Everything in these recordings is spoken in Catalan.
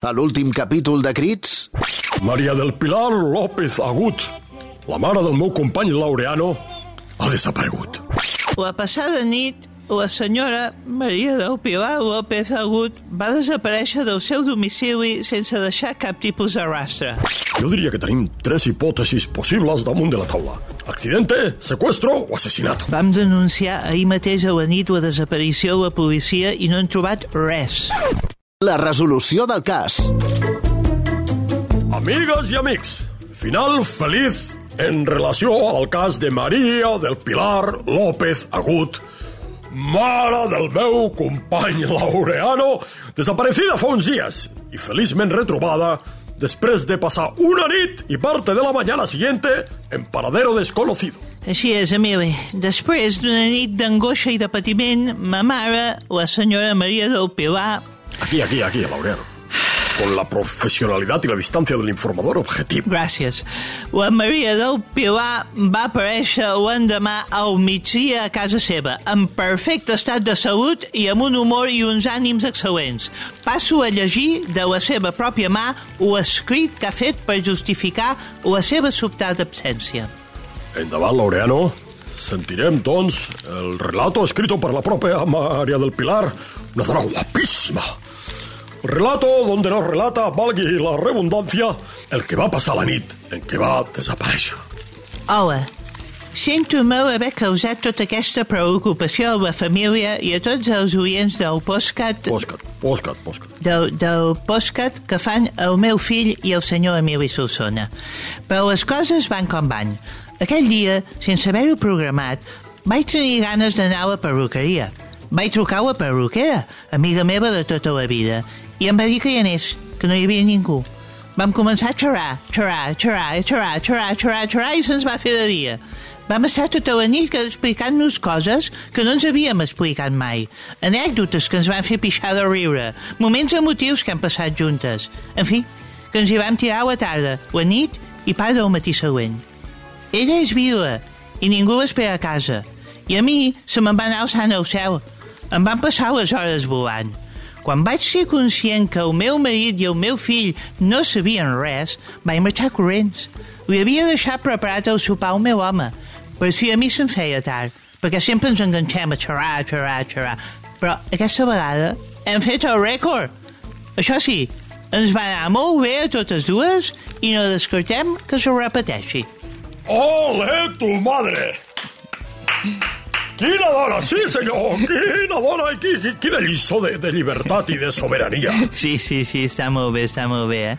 A l'últim capítol de Crits... Maria del Pilar López Agut, la mare del meu company Laureano, ha desaparegut. La passada nit, la senyora Maria del Pilar López Agut va desaparèixer del seu domicili sense deixar cap tipus de rastre. Jo diria que tenim tres hipòtesis possibles damunt de la taula. Accidente, secuestro o asesinato. Vam denunciar ahir mateix a la nit la desaparició a la policia i no hem trobat res. La resolució del cas. Amigues i amics, final feliç en relació al cas de Maria del Pilar López Agut, mare del meu company Laureano, desaparecida fa uns dies i feliçment retrobada después de passar una nit i parte de la mañana siguiente en paradero desconocido. Així és, Emili. Després d'una nit d'angoixa i de patiment, ma mare, la senyora Maria del Pilar, Aquí, aquí, aquí, Laureano. Con la profesionalidad y la distancia del informador objetivo. Gràcies. La Maria del Pilar va aparèixer l'endemà al migdia a casa seva, en perfecte estat de salut i amb un humor i uns ànims excel·lents. Passo a llegir de la seva pròpia mà l'escrit que ha fet per justificar la seva sobtada absència. Endavant, Laureano. Sentirem, doncs, el relato escrito por la propia María del Pilar, una dona guapísima. Relato donde nos relata, valgui la redundancia, el que va passar la nit en què va desaparèixer. Hola. Sento molt haver causat tota aquesta preocupació a la família i a tots els oients del postcat... Postcat, postcat, postcat. del, del postcat que fan el meu fill i el senyor Emili Solsona. Però les coses van com van. Aquell dia, sense haver-ho programat, vaig tenir ganes d'anar a la perruqueria. Vaig trucar a la perruquera, amiga meva de tota la vida, i em va dir que hi anés, que no hi havia ningú. Vam començar a xerrar, xerrar, xerrar, xerrar, xerrar, xerrar, xerrar, i se'ns va fer de dia. Vam estar tota la nit explicant-nos coses que no ens havíem explicat mai. Anècdotes que ens van fer pixar de riure. Moments emotius que hem passat juntes. En fi, que ens hi vam tirar a la tarda, la nit i part del matí següent. Ella és viva i ningú l'espera a casa. I a mi se me'n va anar al sant al cel. Em van passar les hores volant. Quan vaig ser conscient que el meu marit i el meu fill no sabien res, vaig marxar corrents. Li havia deixat preparat el sopar al meu home, per si a mi se'n feia tard, perquè sempre ens enganxem a xerrar, xerrar, xerrar. Però aquesta vegada hem fet el rècord. Això sí, ens va anar molt bé a totes dues i no descartem que se repeteixi. ¡Ole tu madre! Quina dona, sí senyor, quina dona i qui, qui, quina lliçó de, de llibertat i de sobirania. Sí, sí, sí, està molt bé, està molt bé, eh?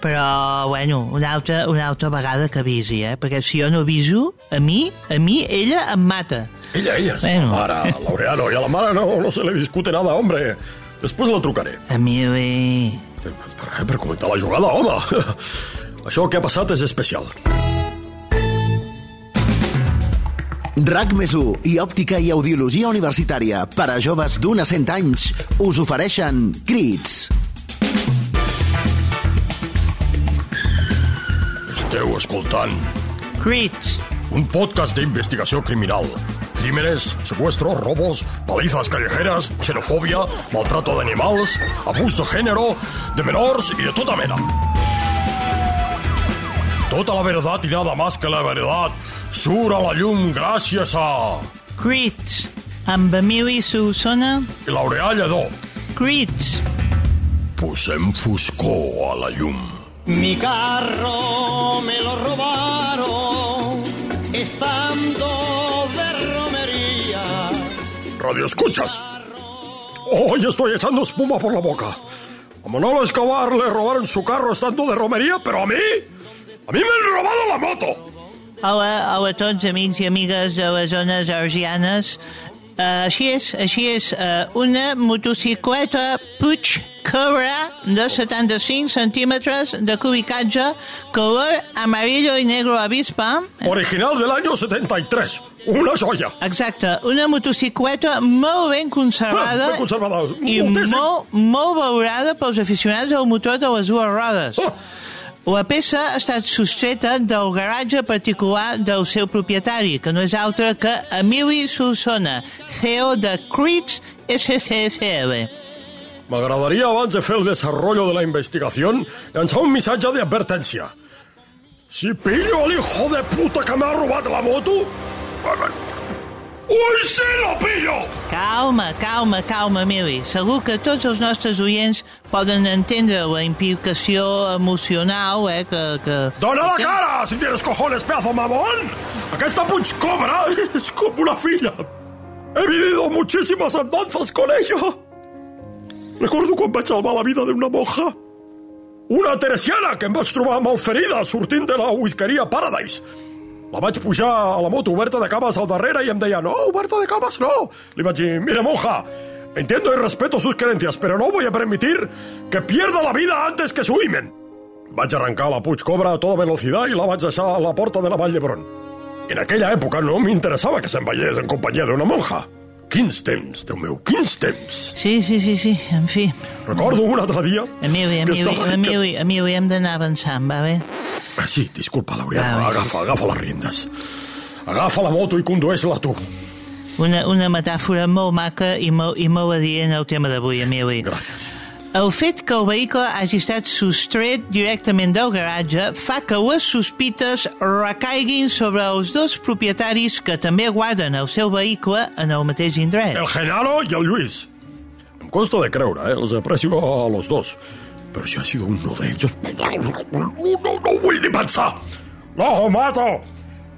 Però, bueno, una altra, una altra vegada que avisi, eh? Perquè si jo no aviso, a mi, a mi, ella em mata. Ella, ella, sí. Bueno. Mare, Laureano, y a la mare no, no se le discute nada, hombre. Després la trucaré. Emili... Per, per, per comentar la jugada, home. Això que ha passat és especial. RAC més i òptica i audiologia universitària per a joves d'un a 100 anys us ofereixen Crits. Esteu escoltant Crits. un podcast d'investigació criminal. Crímenes, secuestros, robos, palizas callejeras, xenofòbia, maltrato d'animals, abús de género, de menors i de tota mena. Tota la verdad y nada más que la verdad surt a la llum gràcies a... Crits. Amb Emili Solsona. Laureà Lledó. Crits. Posem foscor a la llum. Mi carro me lo robaron estando de romería. Radio escuchas. Hoy estoy echando espuma por la boca. A Manolo Escobar le robaron su carro estando de romería, pero a mí... A mí me han robado la moto. Hola, hola a tots, amics i amigues de les zones argianes. Uh, així és, així és. Uh, una motocicleta Puig Cobra de 75 centímetres de cubicatge, color amarillo i negro avispa. Original del año 73. Una joya. Exacte, una motocicleta molt ben conservada Ben conservada, i moltíssim. molt, molt valorada pels aficionats al motor de les dues rodes. Ah. La peça ha estat sostreta del garatge particular del seu propietari, que no és altre que Emili Solsona, CEO de Crits SCSL. M'agradaria, abans de fer el desarrollo de la investigació, llançar un missatge d'advertència. Si pillo al hijo de puta que m'ha robat la moto... Ui, sí, lo pillo! Calma, calma, calma, Mili. Segur que tots els nostres oients poden entendre la implicació emocional, eh, que... que... ¡Dona la cara, si tienes cojones, pedazo mamón! Aquesta Puig Cobra es como una filla. He vivido muchísimas andanzas con ella. Recordo quan vaig salvar la vida d'una monja. Una teresiana que em vaig trobar molt ferida sortint de la whiskeria Paradise. La vaig pujar a la moto oberta de cames al darrere i em deia, no, oberta de cames no. Li vaig dir, mire monja, entiendo y respeto sus creencias, pero no voy a permitir que pierda la vida antes que su himen. Vaig arrencar la Puig Cobra a toda velocidad i la vaig deixar a la porta de la Vall d'Hebron. En aquella època no m'interessava que se'n veiés en companyia d'una monja. Quins temps, Déu meu, quins temps. Sí, sí, sí, sí, en fi. Recordo un altre dia... Emili, Emili, estava- Emili, Emili, hem d'anar avançant, va bé? Ah, sí, disculpa, Laureano, bé. agafa, agafa les riendes. Agafa la moto i condueix-la tu. Una, una metàfora molt maca i molt, i molt adient al tema d'avui, Emili. Gràcies. El fet que el vehicle hagi estat sostret directament del garatge fa que les sospites recaiguin sobre els dos propietaris que també guarden el seu vehicle en el mateix indret. El Genaro y el Luis. Em consta de creure, eh? Els aprecio a los dos. Pero si ha sido uno de ellos... No, no ni pensar. ¡Lo mato!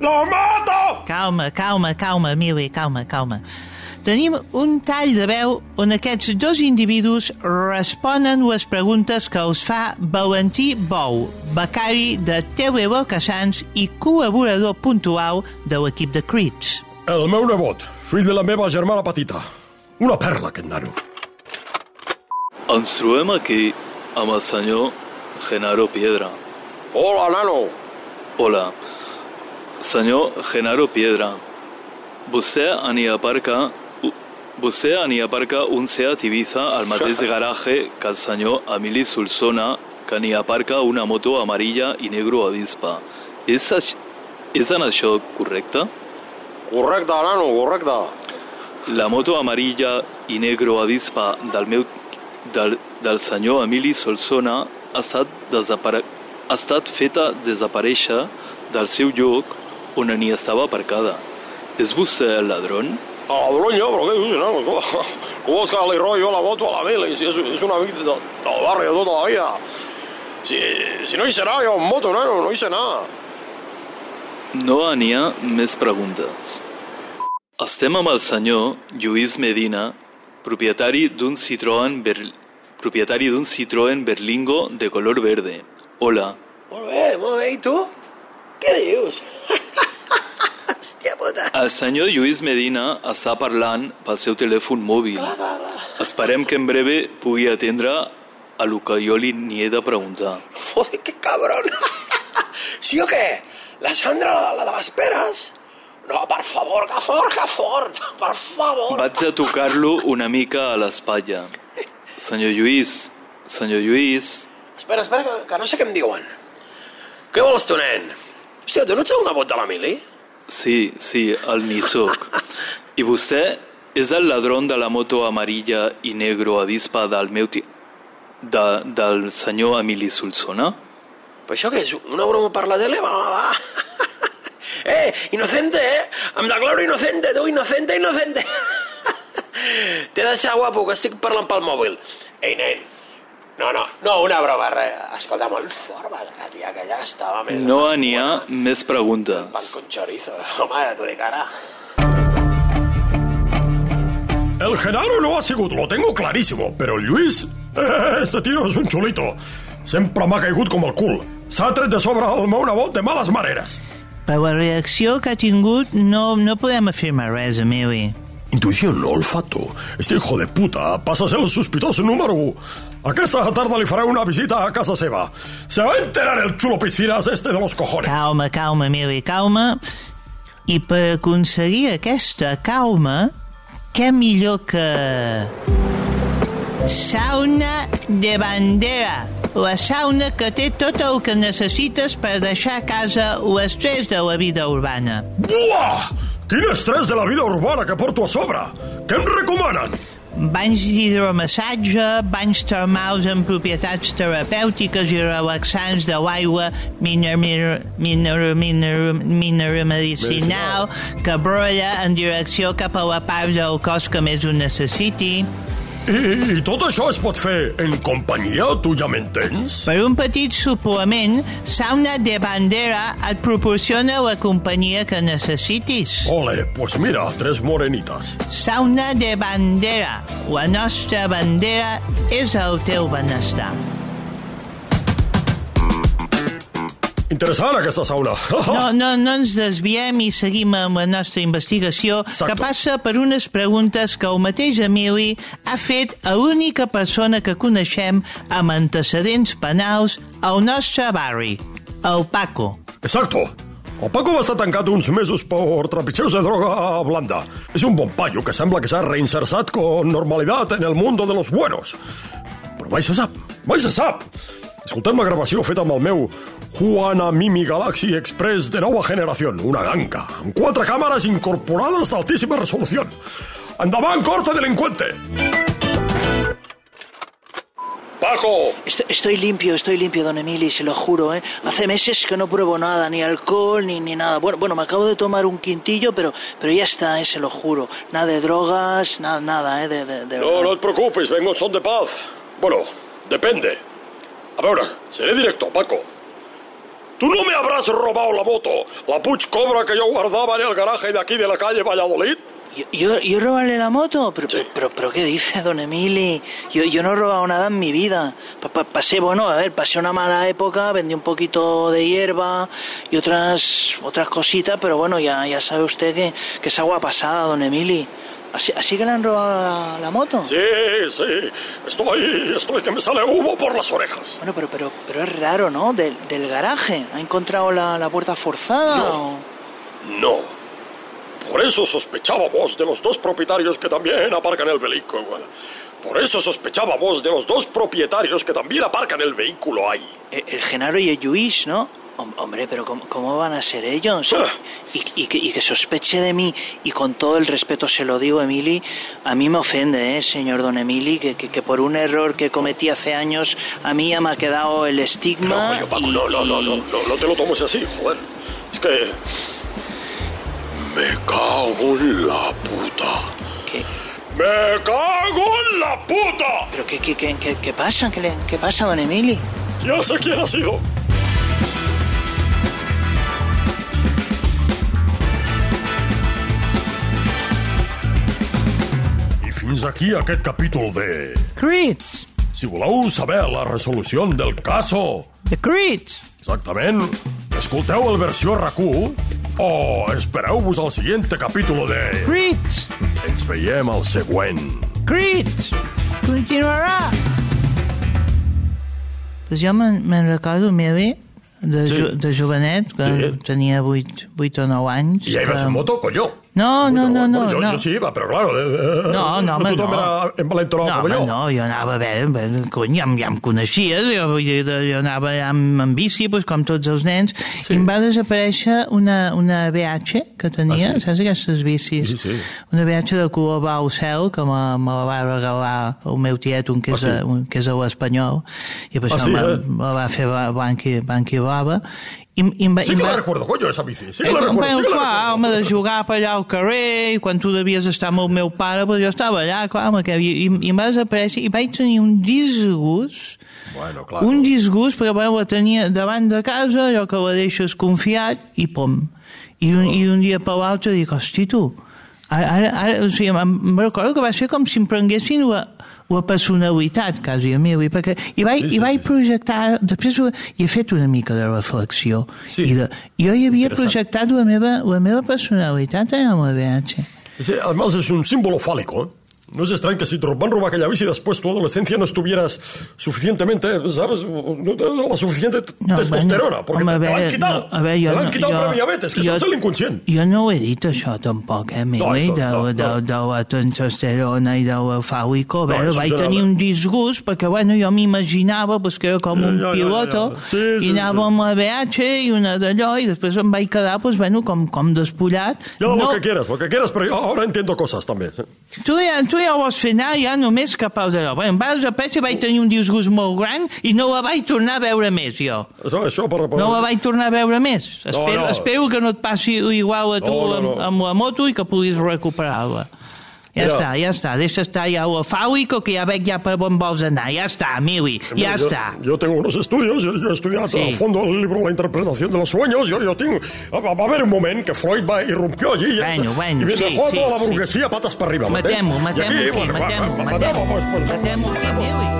¡Lo mato! Calma, calma, calma, Emili, calma, calma. Tenim un tall de veu on aquests dos individus responen les preguntes que els fa Valentí Bou, becari de TV Cassans i col·laborador puntual de l'equip de Crits. El meu nebot, fill de la meva germana petita. Una perla, aquest nano. Ens trobem aquí senyor Genaro Piedra. Hola, nano. Hola. Senyor Genaro Piedra, vostè aparca... Vostè aparca un Seat Ibiza al mateix garatge que el senyor Emili Solsona, que n'hi aparca una moto amarilla i negro avispa. És, aix- és en això correcte? Correcte, nano, correcte. La moto amarilla i negro avispa del meu del, del senyor Emili Solsona ha estat, desapare... ha estat feta desaparèixer del seu lloc on n'hi estava aparcada. És vostè el ladrón? A la Doloña, però què dius, nano? Com, com vols que li rotllo la moto a la Mili? Si és, és un amic de, del barri de tota la vida. Si, si no hi serà, jo en moto, nano, no hi sé anar. No n'hi ha més preguntes. Estem amb el senyor Lluís Medina, propietari d'un Citroën, Ber... propietari d'un Citroën Berlingo de color verde. Hola. Molt bé, molt bé. I tu? Què dius? Hòstia puta. El senyor Lluís Medina està parlant pel seu telèfon mòbil. Esperem que en breve pugui atendre a lo que jo li n'hi he de preguntar. Joder, que cabrón. sí o què? La Sandra, la, la de les peres? No, per favor, que fort, que fort. Per favor. Vaig a tocar-lo una mica a l'espatlla. Senyor Lluís, senyor Lluís, Espera, espera, que, que no sé què em diuen. Què vols tu, nen? Hòstia, tu no ets el nebot de la Mili? sí, sí, el n'hi soc. I vostè és el ladrón de la moto amarilla i negro avispa del meu ti... De, del senyor Emili Solsona? Però això què és? Una broma per la tele? Va, va, va. eh, inocente, eh? Em declaro inocente, tu, inocente, inocente. T'he de deixar, guapo, que estic parlant pel mòbil. Ei, nen, no, no, no, una broma, res. Escolta, molt fort, va, la tia, que ja estava més... No n'hi ha més Pan preguntes. con chorizo, home, tu de cara. El Genaro no ha sigut, lo tengo clarísimo, pero el Luis... eh, este tío es un chulito. Sempre m'ha caigut com el cul. S'ha tret de sobre el meu nebot de males maneres. Per la reacció que ha tingut no, no podem afirmar res, Emili. Intuición, olfato. Este hijo de puta passa a ser el sospitós número 1. Aquesta tarda li faré una visita a casa seva. Se va a enterar el chulo piscinas este de los cojones. Calma, calma, Emili, calma. I per aconseguir aquesta calma, què millor que... Sauna de bandera. La sauna que té tot el que necessites per deixar a casa l'estrès de la vida urbana. Buah! Quin estrès de la vida urbana que porto a sobre! Què em recomanen? banys d'hidromassatge, banys termals amb propietats terapèutiques i relaxants de l'aigua, miner, miner, miner, miner, miner medicinal, que brolla en direcció cap a la part del cos que més ho necessiti. I, I tot això es pot fer en companyia, tu ja m'entens? Per un petit suplement, Sauna de Bandera et proporciona la companyia que necessitis. Ole, pues mira, tres morenitas. Sauna de Bandera. La nostra bandera és el teu benestar. Interessant, aquesta sauna. No, no, no ens desviem i seguim amb la nostra investigació Exacto. que passa per unes preguntes que el mateix Emili ha fet a l'única persona que coneixem amb antecedents penals al nostre barri, el Paco. Exacto. El Paco va estar tancat uns mesos per trapitxeus de droga blanda. És un bon paio que sembla que s'ha reinsersat con normalidad en el mundo de los buenos. Però mai se sap, mai se sap. Escoltem la gravació feta amb el meu Juana Mimi Galaxy Express de nova generació, una ganca, amb quatre càmeres incorporades d'altíssima resolució. Endavant, corte delincuente! Paco, Estoy, estoy limpio, estoy limpio, don Emili, se lo juro, ¿eh? Hace meses que no pruebo nada, ni alcohol, ni, ni nada. Bueno, bueno, me acabo de tomar un quintillo, pero, pero ya está, ¿eh? Se lo juro. Nada de drogas, nada, nada, ¿eh? De, de, de No, no et preocupis, vengo en son de paz. Bueno, depende. A veure, seré directo, Paco. Tú no me habrás robado la moto, la Puig Cobra que yo guardaba en el garaje de aquí de la calle Valladolid. ¿Yo, yo, yo robarle la moto? Pero, Sí. pero, pero, pero ¿qué dice, don Emili? Yo, yo no he robado nada en mi vida. Pa- pa- pasé, bueno, a ver, pasé una mala época, vendí un poquito de hierba y otras, otras cositas, pero bueno, ya, ya sabe usted que, que es agua pasada, don Emili. ¿Así, así que le han robado la, la moto? Sí, sí, estoy, estoy que me sale humo por las orejas. Bueno, pero, pero, pero es raro, ¿no? Del, del garaje. ¿Ha encontrado la, la puerta forzada? No. o- No. Por eso sospechábamos de los dos propietarios que también aparcan el vehículo. Por eso sospechábamos de los dos propietarios que también aparcan el vehículo ahí. El, el Genaro y el Lluís, ¿no? Hom- Hombre, pero ¿cómo, cómo van a ser ellos? Ah. Y, y que, y que sospeche de mí, y con todo el respeto se lo digo, Emili, a mí me ofende, ¿eh, señor don Emili, que, que, que por un error que cometí hace años, a mí ya me ha quedado el No, estigma. coño, Paco, y- no, no, no, no, no, no te lo tomes así, joder. Es que... Me cago en la puta. ¿Qué? ¡Me cago en la puta! ¿Pero qué, qué, qué, qué, qué pasa? ¿Qué, le- ¿Qué pasa, don Emili? Ya sé quién ha sido. Fins aquí aquest capítol de... Crits! Si voleu saber la resolució del caso, The Crits! exactament, escolteu el versió RAC1 o espereu-vos al següent capítol de... Crits! Ens veiem al següent. Crits! Continuarà! Pues jo me'n me recordo, Mili, de, Sí. jo, de jovenet, que Sí. tenia 8, 8 o 9 anys. I ja ibas que- en moto, coño. No, no, no, no, Bueno, yo, no. yo sí iba, pero claro, eh, No, no, home, tothom no. era envalentonat No, com jo. no, jo anava a veure, cony, ja, ja em coneixies, jo, dir, jo anava amb, amb bici, doncs, com tots els nens, Sí. i em va desaparèixer una, una BH que tenia, Ah, sí? saps aquestes bicis? Sí, sí. Una BH de color blau cel, que me, me la va regalar el meu tiet, un que és, Ah, sí? a, un, que és a l'Espanyol, i per Ah, això sí, me, eh? me va fer bla- blanc i, blanc i blava, i, i em va, Sí i que la recuerdo, coño, esa bici. Sí que Eh, la recuerdo, sí bueno, que la clar, recuerdo. home, de jugar per allà al carrer, i quan tu devies estar amb el meu pare, doncs jo estava allà, clar, amb aquell, i, i em va desaparèixer, i vaig tenir un disgust, Bueno, claro. un disgust, perquè bueno, la tenia davant de casa, allò que la deixes confiat, i pom. I un, i un dia per l'altre dic, hosti, tu, ara, ara, ara o sigui, em, recordo que va ser com si em prenguessin la, la personalitat, quasi a mi, perquè, i vaig, Sí, sí, i vaig sí, sí. projectar, després ho, i he fet una mica de reflexió, Sí. i de, jo hi havia projectat la meva, la meva personalitat en el VH. Ese, además es un símbolo fálico, ¿eh? No es extraño que si te van a robar aquella bici después tu adolescencia no estuvieras suficientemente, ¿sabes? No, la suficiente No, testosterona, bueno, porque home, te, te l'han quitado. no, a veure, jo te l'han no- quitado jo- previamente, es que jo- sos el inconscient. Jo no ho he dit, això, tampoc, eh, Mili, això, de, no, de, no. de la testosterona i del fàlico. A No, veure, això vaig ja tenir no. un disgust, perquè, bueno, jo m'imaginava pues, que era com Ja, un ja, ja, piloto, ja, ja. Sí, sí, i anava sí. amb la VH i una d'allò, i després em vaig quedar, pues, bueno, com, com despullat. Ya no, lo que quieras, lo que quieras, pero yo ahora entiendo cosas también. ¿eh? Tu ja, tu ja ho vas fer anar ja només cap al de Bueno, em va desaparèixer, vaig tenir un disgust molt gran i no la vaig tornar a veure més, jo. Això, això per, per... No la vaig tornar a veure més. Espero, no. espero que no et passi igual a tu No, no, amb, no. amb la moto i que puguis recuperar-la. Ja Mira. està, ja està. Deixa estar ja el fàlico, que ja veig ja per on vols anar. Ja està, Mili, ja yo, està. Yo tengo unos estudios, yo, yo he estudiado Sí. a fondo el libro La interpretación de los sueños. Yo, yo tengo. Va, va a haber un moment que Freud va, irrumpió allí y- Bueno, bueno, y me sí, dejó sí, toda la sí. burguesía patas para arriba. ¿m'entens? Matem-ho, Y matem-ho aquí, aquí, bueno, va, matem-ho, va, matem-ho. pues, pues, Matem-ho aquí, Mili, home.